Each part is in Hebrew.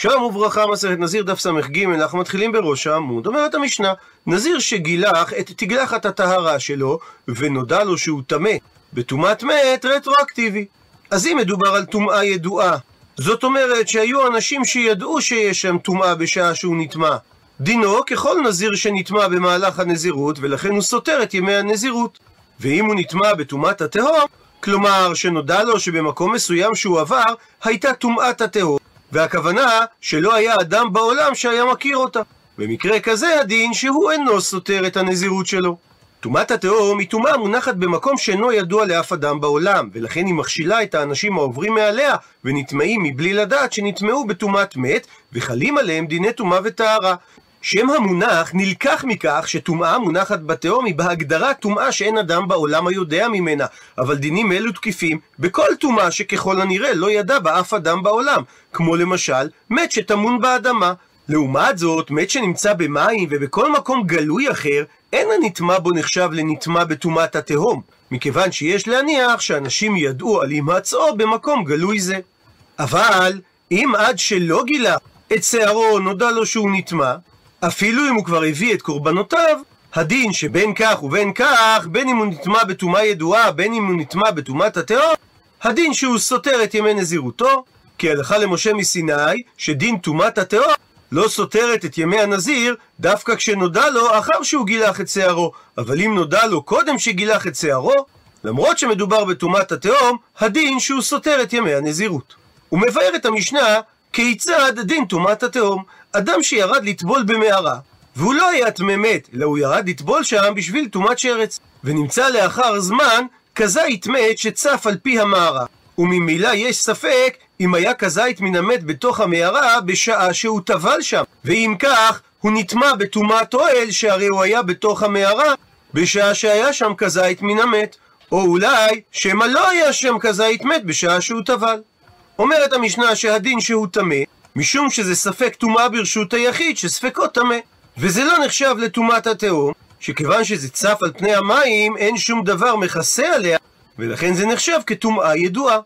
שלום וברכה, מסכת נזיר דף ס"ג, אנחנו מתחילים בראש העמוד. אומרת המשנה, נזיר שגילח את תגלחת הטהרה שלו, ונודע לו שהוא טמא בטומאת מת רטרואקטיבי. אז אם מדובר על טומאה ידועה, זאת אומרת שהיו אנשים שידעו שיש שם טומאה בשעה שהוא נטמע. דינו ככל נזיר שנטמע במהלך הנזירות, ולכן הוא סותר את ימי הנזירות. ואם הוא נטמע בטומאת התהום, כלומר שנודע לו שבמקום מסוים שהוא עבר, הייתה טומאת התהום, והכוונה שלא היה אדם בעולם שהיה מכיר אותה. במקרה כזה הדין שהוא אינו סותר את הנזירות שלו. טומאת התהום היא טומאה מונחת במקום שאינו ידוע לאף אדם בעולם, ולכן היא מכשילה את האנשים העוברים מעליה, ונטמעים מבלי לדעת שנטמעו בטומאת מת, וחלים עליהם דיני טומאה וטהרה. שם המונח נלקח מכך שטומאה מונחת בתהום היא בהגדרה טומאה שאין אדם בעולם היודע ממנה, אבל דינים אלו תקיפים בכל טומאה שככל הנראה לא ידע בה אף אדם בעולם, כמו למשל מת שטמון באדמה. לעומת זאת, מת שנמצא במים ובכל מקום גלוי אחר, אין הנטמע בו נחשב לנטמע בטומאת התהום, מכיוון שיש להניח שאנשים ידעו על הימצאו במקום גלוי זה. אבל, אם עד שלא גילה את שערו נודע לו שהוא נטמע, אפילו אם הוא כבר הביא את קורבנותיו, הדין שבין כך ובין כך, בין אם הוא נטמע בטומאה ידועה, בין אם הוא נטמע בטומאת התהום, הדין שהוא סותר את ימי נזירותו, כי הלכה למשה מסיני, שדין טומאת התהום לא סותרת את ימי הנזיר, דווקא כשנודע לו אחר שהוא גילח את שערו. אבל אם נודע לו קודם שגילח את שערו, למרות שמדובר בטומאת התהום, הדין שהוא סותר את ימי הנזירות. הוא מבאר את המשנה כיצד דין טומאת התהום. אדם שירד לטבול במערה, והוא לא היה טמא מת, אלא הוא ירד לטבול שם בשביל טומאת שרץ, ונמצא לאחר זמן כזית מת שצף על פי המערה. וממילא יש ספק אם היה כזית מן המת בתוך המערה בשעה שהוא טבל שם, ואם כך, הוא נטמע בטומאת אוהל שהרי הוא היה בתוך המערה בשעה שהיה שם כזית מן המת, או אולי שמא לא היה שם כזית מת בשעה שהוא טבל. אומרת המשנה שהדין שהוא טמא, משום שזה ספק טומאה ברשות היחיד שספקו טמא. וזה לא נחשב לטומאת התהום, שכיוון שזה צף על פני המים, אין שום דבר מכסה עליה, ולכן זה נחשב כטומאה ידועה.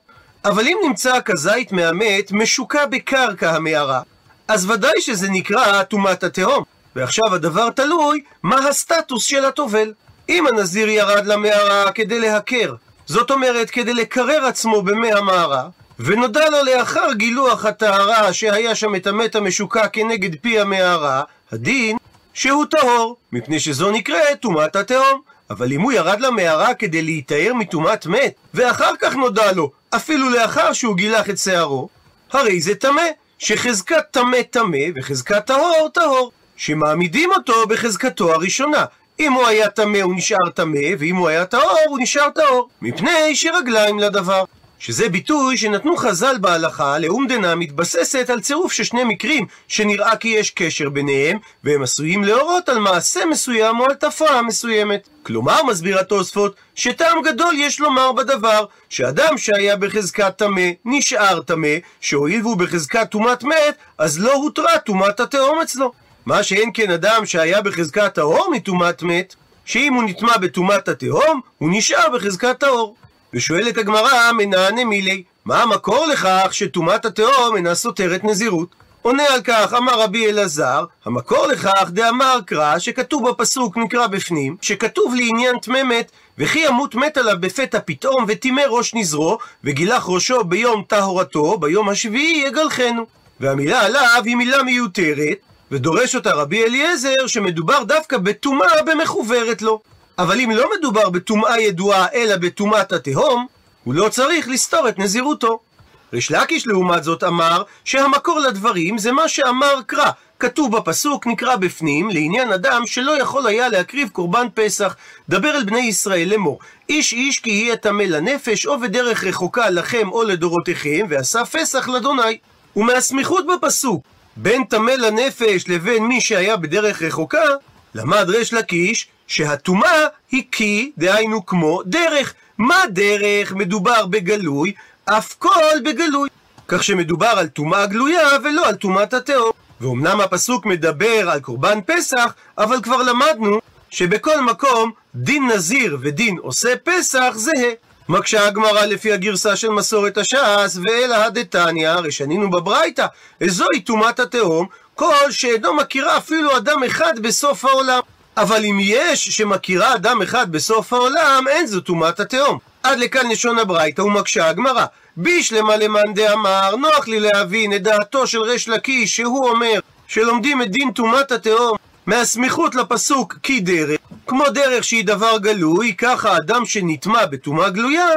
אבל אם נמצא כזית מהמת משוקע בקרקע המערה, אז ודאי שזה נקרא טומאת התהום. ועכשיו הדבר תלוי מה הסטטוס של הטובל. אם הנזיר ירד למערה כדי להכר, זאת אומרת כדי לקרר עצמו במי המערה, ונודע לו לאחר גילוח הטהרה שהיה שם את המת המשוקע כנגד פי המערה, הדין שהוא טהור, מפני שזו נקראת טומאת התהום. אבל אם הוא ירד למערה כדי להיטהר מטומאת מת, ואחר כך נודע לו, אפילו לאחר שהוא גילח את שערו, הרי זה טמא, שחזקת טמא טמא וחזקת טהור טהור, שמעמידים אותו בחזקתו הראשונה. אם הוא היה טמא הוא נשאר טמא, ואם הוא היה טהור הוא נשאר טהור, מפני שרגליים לדבר. שזה ביטוי שנתנו חז"ל בהלכה לאומדנה מתבססת על צירוף של שני מקרים שנראה כי יש קשר ביניהם והם עשויים להורות על מעשה מסוים או על תופעה מסוימת. כלומר, מסביר התוספות, שטעם גדול יש לומר בדבר, שאדם שהיה בחזקת טמא נשאר טמא, שהואיל והוא בחזקת טומאת מת, אז לא הותרה טומאת התהום אצלו. מה שאין כן אדם שהיה בחזקת טהור מטומאת מת, שאם הוא נטמע בטומאת התהום, הוא נשאר בחזקת טהור. ושואלת הגמרא, מנענה מילי, מה המקור לכך שטומאת התהום אינה סותרת נזירות? עונה על כך, אמר רבי אלעזר, המקור לכך דאמר קרא, שכתוב בפסוק נקרא בפנים, שכתוב לעניין טמא מת, וכי ימות מת עליו בפתע פתאום, וטימא ראש נזרו, וגילח ראשו ביום טהרתו, ביום השביעי יגלחנו. והמילה עליו היא מילה מיותרת, ודורש אותה רבי אליעזר, שמדובר דווקא בטומאה במחוברת לו. אבל אם לא מדובר בטומאה ידועה, אלא בטומאת התהום, הוא לא צריך לסתור את נזירותו. ריש לקיש לעומת זאת אמר שהמקור לדברים זה מה שאמר קרא. כתוב בפסוק, נקרא בפנים, לעניין אדם שלא יכול היה להקריב קורבן פסח. דבר אל בני ישראל לאמור, איש איש כי יהיה טמא לנפש, או בדרך רחוקה לכם או לדורותיכם, ועשה פסח לאדוני. ומהסמיכות בפסוק, בין טמא לנפש לבין מי שהיה בדרך רחוקה, למד ריש לקיש שהטומאה היא כי, דהיינו כמו, דרך. מה דרך? מדובר בגלוי, אף כל בגלוי. כך שמדובר על טומאה גלויה ולא על טומאת התהום. ואומנם הפסוק מדבר על קורבן פסח, אבל כבר למדנו שבכל מקום דין נזיר ודין עושה פסח זהה. מקשה הגמרא לפי הגרסה של מסורת הש"ס, ואלא הדתניא, הרי שנינו בברייתא, וזוהי טומאת התהום, כל שאינו מכירה אפילו אדם אחד בסוף העולם. אבל אם יש שמכירה אדם אחד בסוף העולם, אין זו טומאת התהום. עד לכאן לשון הברייתא ומקשה הגמרא. בישלמה למאן דאמר, נוח לי להבין את דעתו של ריש לקיש, שהוא אומר שלומדים את דין טומאת התהום מהסמיכות לפסוק כי דרך, כמו דרך שהיא דבר גלוי, ככה אדם שנטמע בטומאה גלויה,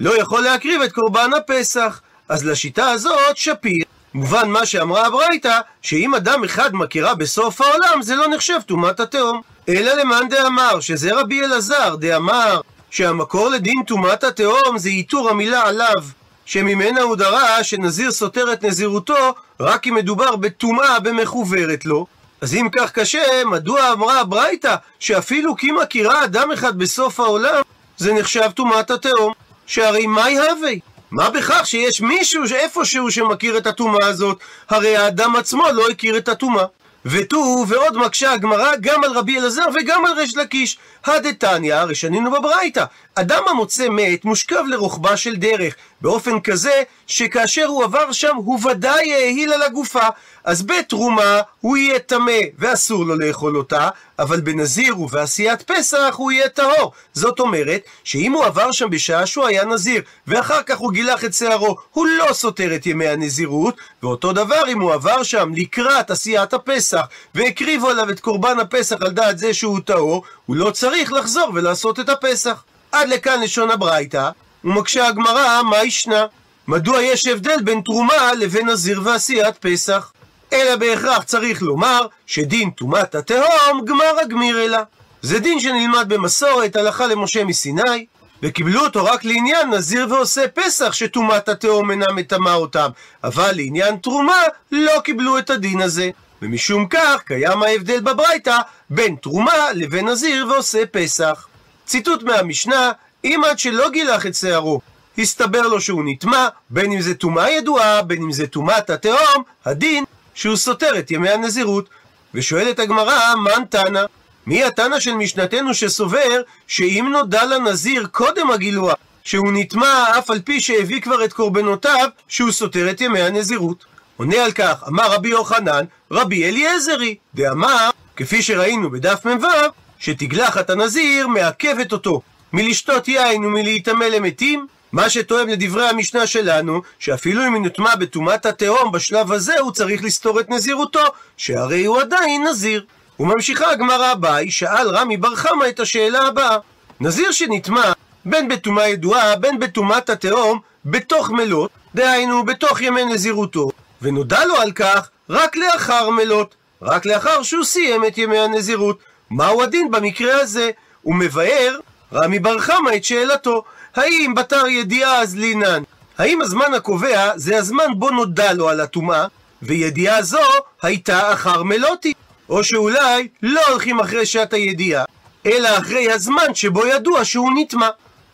לא יכול להקריב את קורבן הפסח. אז לשיטה הזאת שפיר. מובן מה שאמרה הברייתא, שאם אדם אחד מכירה בסוף העולם, זה לא נחשב טומאת התהום. אלא למאן דאמר, שזה רבי אלעזר, דאמר שהמקור לדין טומאת התהום זה איתור המילה עליו, שממנה הוא דרש שנזיר סותר את נזירותו רק אם מדובר בטומאה במחוברת לו. אז אם כך קשה, מדוע אמרה הברייתא שאפילו כי מכירה אדם אחד בסוף העולם, זה נחשב טומאת התהום? שהרי מה יהווה? מה בכך שיש מישהו שאיפשהו שמכיר את הטומאה הזאת? הרי האדם עצמו לא הכיר את הטומאה. ותו ועוד מקשה הגמרא גם על רבי אלעזר וגם על ריש לקיש. הדתניא, הרי שנינו בברייתא, אדם המוצא מת מושכב לרוחבה של דרך, באופן כזה שכאשר הוא עבר שם הוא ודאי העיל על הגופה. אז בתרומה הוא יהיה טמא ואסור לו לאכול אותה, אבל בנזיר ובעשיית פסח הוא יהיה טהור. זאת אומרת, שאם הוא עבר שם בשעה שהוא היה נזיר, ואחר כך הוא גילח את שערו, הוא לא סותר את ימי הנזירות, ואותו דבר אם הוא עבר שם לקראת עשיית הפסח, והקריבו עליו את קורבן הפסח על דעת זה שהוא טהור, הוא לא צריך לחזור ולעשות את הפסח. עד לכאן לשון הברייתא, ומקשה הגמרא, מה ישנה? מדוע יש הבדל בין תרומה לבין נזיר ועשיית פסח? אלא בהכרח צריך לומר שדין טומאת התהום גמר הגמיר אלה. זה דין שנלמד במסורת הלכה למשה מסיני, וקיבלו אותו רק לעניין נזיר ועושה פסח שטומאת התהום אינה מטמאה אותם, אבל לעניין תרומה לא קיבלו את הדין הזה. ומשום כך קיים ההבדל בברייתא בין תרומה לבין נזיר ועושה פסח. ציטוט מהמשנה, אם עד שלא גילח את שערו, הסתבר לו שהוא נטמע, בין אם זה טומאה ידועה, בין אם זה טומאת התהום, הדין שהוא סותר את ימי הנזירות. ושואלת הגמרא, מן תנא? מי התנא של משנתנו שסובר שאם נודע לנזיר קודם הגילוח, שהוא נטמע אף על פי שהביא כבר את קורבנותיו, שהוא סותר את ימי הנזירות? עונה על כך, אמר רבי יוחנן, רבי אליעזרי, דאמר, כפי שראינו בדף מ"ו, שתגלחת הנזיר מעכבת אותו מלשתות יין ומלהיטמא למתים, מה שתואם לדברי המשנה שלנו, שאפילו אם היא נוטמע בטומאת התהום בשלב הזה, הוא צריך לסתור את נזירותו, שהרי הוא עדיין נזיר. וממשיכה הגמרא הבאה, שאל רמי בר חמא את השאלה הבאה. נזיר שנטמע, בין בטומאה ידועה, בין בטומאת התהום, בתוך מלות, דהיינו בתוך ימי נזירותו, ונודע לו על כך רק לאחר מלות, רק לאחר שהוא סיים את ימי הנזירות. מהו הדין במקרה הזה? הוא מבאר, רמי בר חמא את שאלתו, האם בתר ידיעה אז לינן? האם הזמן הקובע זה הזמן בו נודע לו על הטומאה, וידיעה זו הייתה אחר מלותי? או שאולי לא הולכים אחרי שעת הידיעה, אלא אחרי הזמן שבו ידוע שהוא נטמע.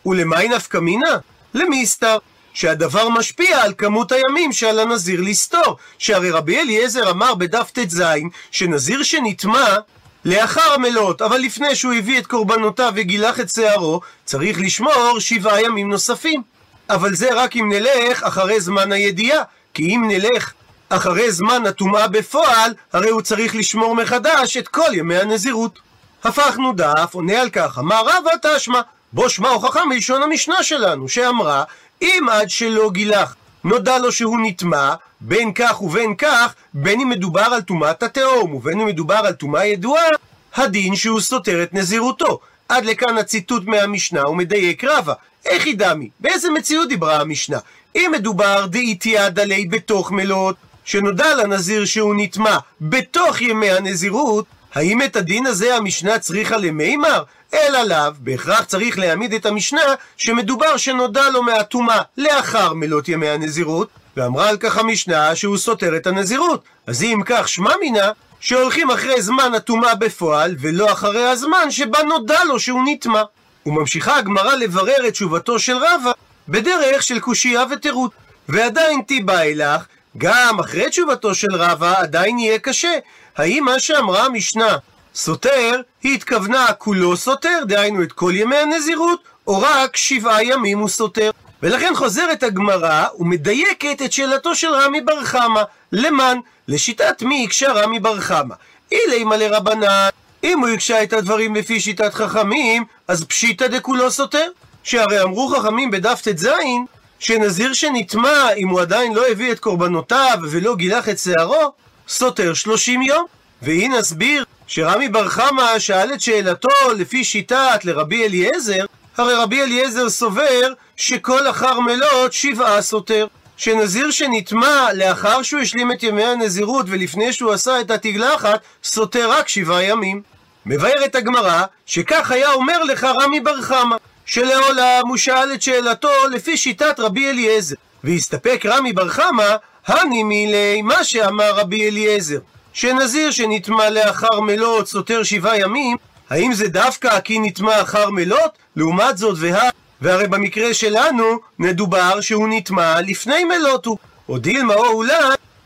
ולמי נפקא מינה? למסתר. שהדבר משפיע על כמות הימים שעל הנזיר לסתור. שהרי רבי אליעזר אמר בדף ט"ז, שנזיר שנטמע לאחר המלות, אבל לפני שהוא הביא את קורבנותיו וגילח את שערו, צריך לשמור שבעה ימים נוספים. אבל זה רק אם נלך אחרי זמן הידיעה, כי אם נלך אחרי זמן הטומאה בפועל, הרי הוא צריך לשמור מחדש את כל ימי הנזירות. הפכנו דף, עונה על כך, אמר רבא תשמע, בוא שמע הוכחה מלשון המשנה שלנו, שאמרה, אם עד שלא גילח נודע לו שהוא נטמע, בין כך ובין כך, בין אם מדובר על טומאת התהום ובין אם מדובר על טומאה ידועה, הדין שהוא סותר את נזירותו. עד לכאן הציטוט מהמשנה ומדייק רבה. איך היא דמי? באיזה מציאות דיברה המשנה? אם מדובר דאיתיא דלי בתוך מלות, שנודע לנזיר שהוא נטמע בתוך ימי הנזירות, האם את הדין הזה המשנה צריכה למימר? אלא לאו, בהכרח צריך להעמיד את המשנה שמדובר שנודע לו מהטומאה לאחר מלות ימי הנזירות, ואמרה על כך המשנה שהוא סותר את הנזירות. אז אם כך שמע מינה, שהולכים אחרי זמן הטומאה בפועל, ולא אחרי הזמן שבה נודע לו שהוא נטמע. וממשיכה הגמרא לברר את תשובתו של רבא בדרך של קושייה וטירות. ועדיין תיבא אלך, גם אחרי תשובתו של רבא עדיין יהיה קשה. האם מה שאמרה המשנה סותר, היא התכוונה כולו סותר, דהיינו את כל ימי הנזירות, או רק שבעה ימים הוא סותר. ולכן חוזרת הגמרא ומדייקת את שאלתו של רמי בר חמא. למען? לשיטת מי הקשה רמי בר חמא? אילי לרבנן, אם הוא הקשה את הדברים לפי שיטת חכמים, אז פשיטא דכולו סותר. שהרי אמרו חכמים בדף ט"ז, שנזיר שנטמע, אם הוא עדיין לא הביא את קורבנותיו ולא גילח את שערו, סותר שלושים יום. והיא נסביר שרמי בר חמא שאל את שאלתו לפי שיטת לרבי אליעזר, הרי רבי אליעזר סובר שכל אחר מלות שבעה סותר. שנזיר שנטמע לאחר שהוא השלים את ימי הנזירות ולפני שהוא עשה את התגלחת, סותר רק שבעה ימים. מבארת הגמרא שכך היה אומר לך רמי בר חמא, שלעולם הוא שאל את שאלתו לפי שיטת רבי אליעזר. והסתפק רמי בר חמא, הני מילי מה שאמר רבי אליעזר, שנזיר שנטמע לאחר מלות סותר שבעה ימים, האם זה דווקא כי נטמע אחר מלות? לעומת זאת וה... והרי במקרה שלנו מדובר שהוא נטמע לפני מלות. או דילמה או אולי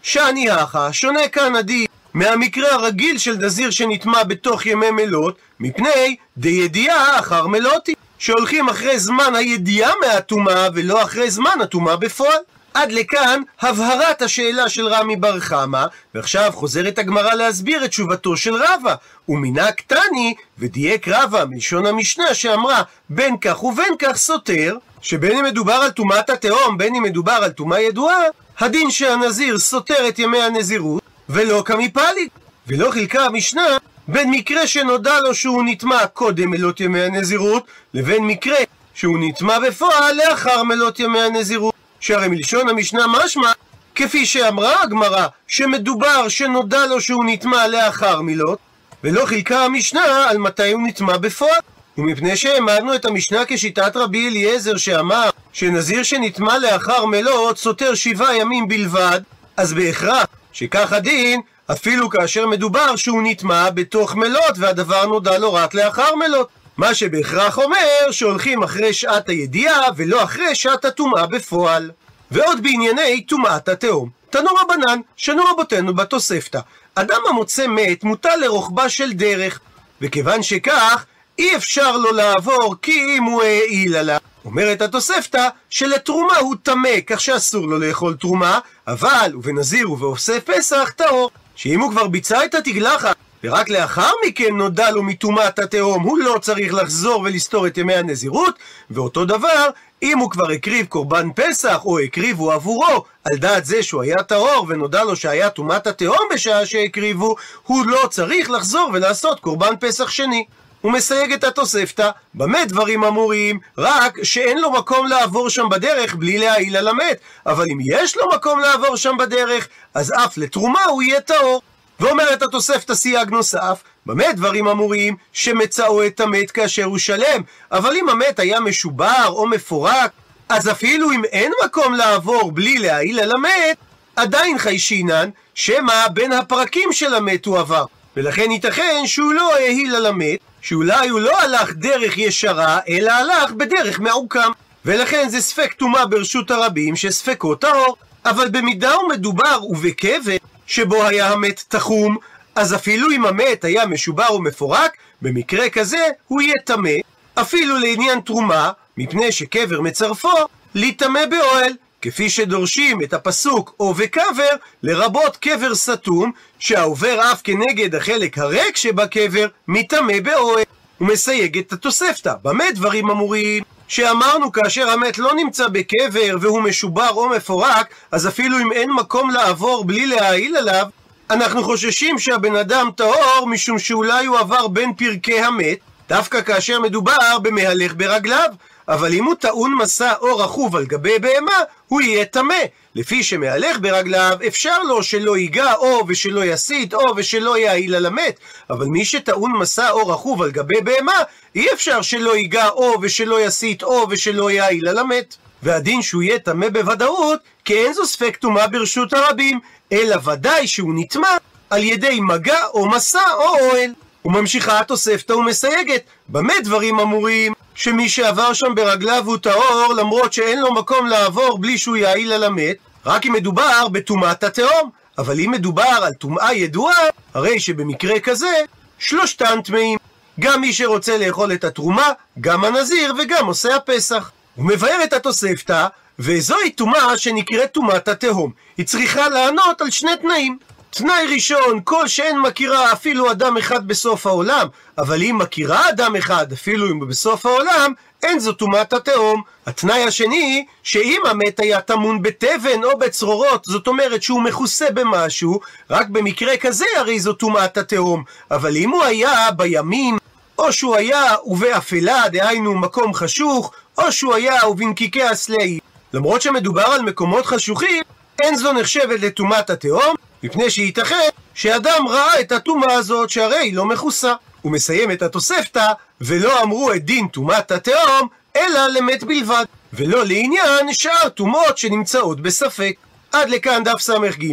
שאני האחה, שונה כאן עדי מהמקרה הרגיל של נזיר שנטמע בתוך ימי מלות, מפני דידיעה אחר מלותי, שהולכים אחרי זמן הידיעה מהטומאה ולא אחרי זמן הטומאה בפועל. עד לכאן הבהרת השאלה של רמי בר חמא, ועכשיו חוזרת הגמרא להסביר את תשובתו של רבא. ומינה קטני, ודייק רבא מלשון המשנה שאמרה בין כך ובין כך סותר, שבין אם מדובר על טומאת התהום, בין אם מדובר על טומאה ידועה, הדין שהנזיר סותר את ימי הנזירות, ולא כמפליג. ולא חילקה המשנה בין מקרה שנודע לו שהוא נטמע קודם מלות ימי הנזירות, לבין מקרה שהוא נטמע בפועל לאחר מלות ימי הנזירות. שהרי מלשון המשנה משמע, כפי שאמרה הגמרא, שמדובר שנודע לו שהוא נטמע לאחר מילות, ולא חילקה המשנה על מתי הוא נטמע בפועל. ומפני שהעמדנו את המשנה כשיטת רבי אליעזר שאמר שנזיר שנטמע לאחר מלות סותר שבעה ימים בלבד, אז בהכרח שכך הדין אפילו כאשר מדובר שהוא נטמע בתוך מלות והדבר נודע לו רק לאחר מלות. מה שבהכרח אומר שהולכים אחרי שעת הידיעה ולא אחרי שעת הטומאה בפועל. ועוד בענייני טומאת התהום. תנו רבנן, שנו רבותינו בתוספתא. אדם המוצא מת מוטל לרוחבה של דרך, וכיוון שכך, אי אפשר לו לעבור כי אם הוא העיל עליו. אומרת התוספתא שלתרומה הוא טמא, כך שאסור לו לאכול תרומה, אבל ובנזיר ובעושה פסח טהור. שאם הוא כבר ביצע את התגלחת ורק לאחר מכן נודע לו מטומאת התהום, הוא לא צריך לחזור ולסתור את ימי הנזירות, ואותו דבר, אם הוא כבר הקריב קורבן פסח, או הקריבו עבורו, על דעת זה שהוא היה טהור ונודע לו שהיה טומאת התהום בשעה שהקריבו, הוא לא צריך לחזור ולעשות קורבן פסח שני. הוא מסייג את התוספתא, במה דברים אמורים? רק שאין לו מקום לעבור שם בדרך בלי להעיל על המת, אבל אם יש לו מקום לעבור שם בדרך, אז אף לתרומה הוא יהיה טהור. ואומרת התוספתא סייג נוסף, במה דברים אמורים? שמצאו את המת כאשר הוא שלם, אבל אם המת היה משובר או מפורק, אז אפילו אם אין מקום לעבור בלי להעיל על המת, עדיין חיישינן, שמא בין הפרקים של המת הוא עבר. ולכן ייתכן שהוא לא העיל על המת, שאולי הוא לא הלך דרך ישרה, אלא הלך בדרך מעוקם. ולכן זה ספק טומאה ברשות הרבים שספקו טהור. אבל במידה ומדובר ובקבר שבו היה המת תחום, אז אפילו אם המת היה משובר ומפורק, במקרה כזה הוא יהיה טמא, אפילו לעניין תרומה, מפני שקבר מצרפו, להיטמא באוהל, כפי שדורשים את הפסוק או וקבר, לרבות קבר סתום, שהעובר אף כנגד החלק הריק שבקבר, מטמא באוהל. הוא מסייג את התוספתא. במה דברים אמורים? שאמרנו כאשר המת לא נמצא בקבר והוא משובר או מפורק, אז אפילו אם אין מקום לעבור בלי להעיל עליו, אנחנו חוששים שהבן אדם טהור משום שאולי הוא עבר בין פרקי המת, דווקא כאשר מדובר במהלך ברגליו. אבל אם הוא טעון מסע או רכוב על גבי בהמה, הוא יהיה טמא. לפי שמהלך ברגליו, אפשר לו שלא ייגע או ושלא יסית או ושלא יעיל על המת. אבל מי שטעון מסע או רכוב על גבי בהמה, אי אפשר שלא ייגע או ושלא יסית או ושלא יעיל על המת. והדין שהוא יהיה טמא בוודאות, כי אין זו ספק טומאה ברשות הרבים, אלא ודאי שהוא נטמא על ידי מגע או מסע או אוהל. וממשיכה התוספתא ומסייגת, במה דברים אמורים? שמי שעבר שם ברגליו הוא טהור, למרות שאין לו מקום לעבור בלי שהוא יעיל על המת, רק אם מדובר בטומאת התהום. אבל אם מדובר על טומאה ידועה, הרי שבמקרה כזה, שלושתן טמאים. גם מי שרוצה לאכול את התרומה, גם הנזיר וגם עושה הפסח. הוא מבאר את התוספתא, וזוהי טומאה שנקראת טומאת התהום. היא צריכה לענות על שני תנאים. תנאי ראשון, כל שאין מכירה אפילו אדם אחד בסוף העולם, אבל אם מכירה אדם אחד, אפילו אם בסוף העולם, אין זו טומאת התהום. התנאי השני, שאם המת היה טמון בתבן או בצרורות, זאת אומרת שהוא מכוסה במשהו, רק במקרה כזה הרי זו טומאת התהום. אבל אם הוא היה בימים, או שהוא היה ובאפלה, דהיינו מקום חשוך, או שהוא היה ובנקיקי הסלעים. למרות שמדובר על מקומות חשוכים, אין זו נחשבת לטומאת התהום, מפני שייתכן שאדם ראה את הטומאה הזאת שהרי היא לא מכוסה. הוא מסיים את התוספתא, ולא אמרו את דין טומאת התהום, אלא למת בלבד, ולא לעניין שאר טומאות שנמצאות בספק. עד לכאן דף ס"ג.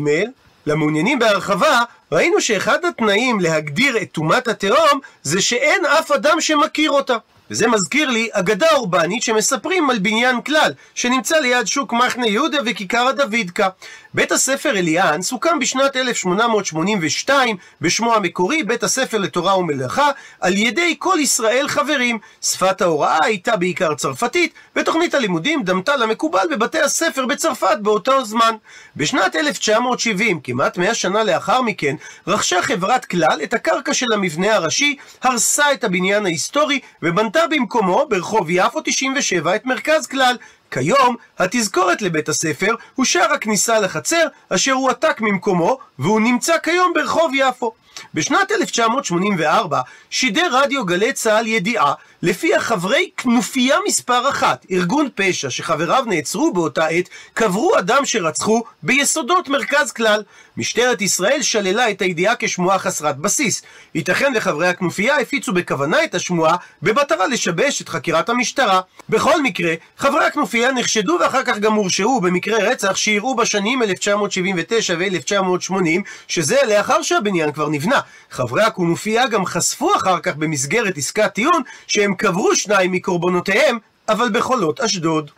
למעוניינים בהרחבה, ראינו שאחד התנאים להגדיר את טומאת התהום זה שאין אף אדם שמכיר אותה. וזה מזכיר לי אגדה אורבנית שמספרים על בניין כלל, שנמצא ליד שוק מחנה יהודה וכיכר הדוידקה. בית הספר אליאנס הוקם בשנת 1882 בשמו המקורי בית הספר לתורה ומלאכה על ידי כל ישראל חברים. שפת ההוראה הייתה בעיקר צרפתית ותוכנית הלימודים דמתה למקובל בבתי הספר בצרפת באותו זמן. בשנת 1970, כמעט 100 שנה לאחר מכן, רכשה חברת כלל את הקרקע של המבנה הראשי, הרסה את הבניין ההיסטורי ובנתה במקומו ברחוב יפו 97 את מרכז כלל. כיום, התזכורת לבית הספר הוא שער הכניסה לחצר, אשר הועתק ממקומו, והוא נמצא כיום ברחוב יפו. בשנת 1984 שידר רדיו גלי צה"ל ידיעה לפיה חברי כנופיה מספר אחת, ארגון פשע שחבריו נעצרו באותה עת, קברו אדם שרצחו ביסודות מרכז כלל. משטרת ישראל שללה את הידיעה כשמועה חסרת בסיס. ייתכן וחברי הכנופיה הפיצו בכוונה את השמועה במטרה לשבש את חקירת המשטרה. בכל מקרה, חברי הכנופיה נחשדו ואחר כך גם הורשעו במקרה רצח שאירעו בשנים 1979 ו-1980, שזה לאחר שהבניין כבר נבנה. חברי הכנופיה גם חשפו אחר כך במסגרת עסקת טיעון שהם קברו שניים מקורבנותיהם, אבל בחולות אשדוד.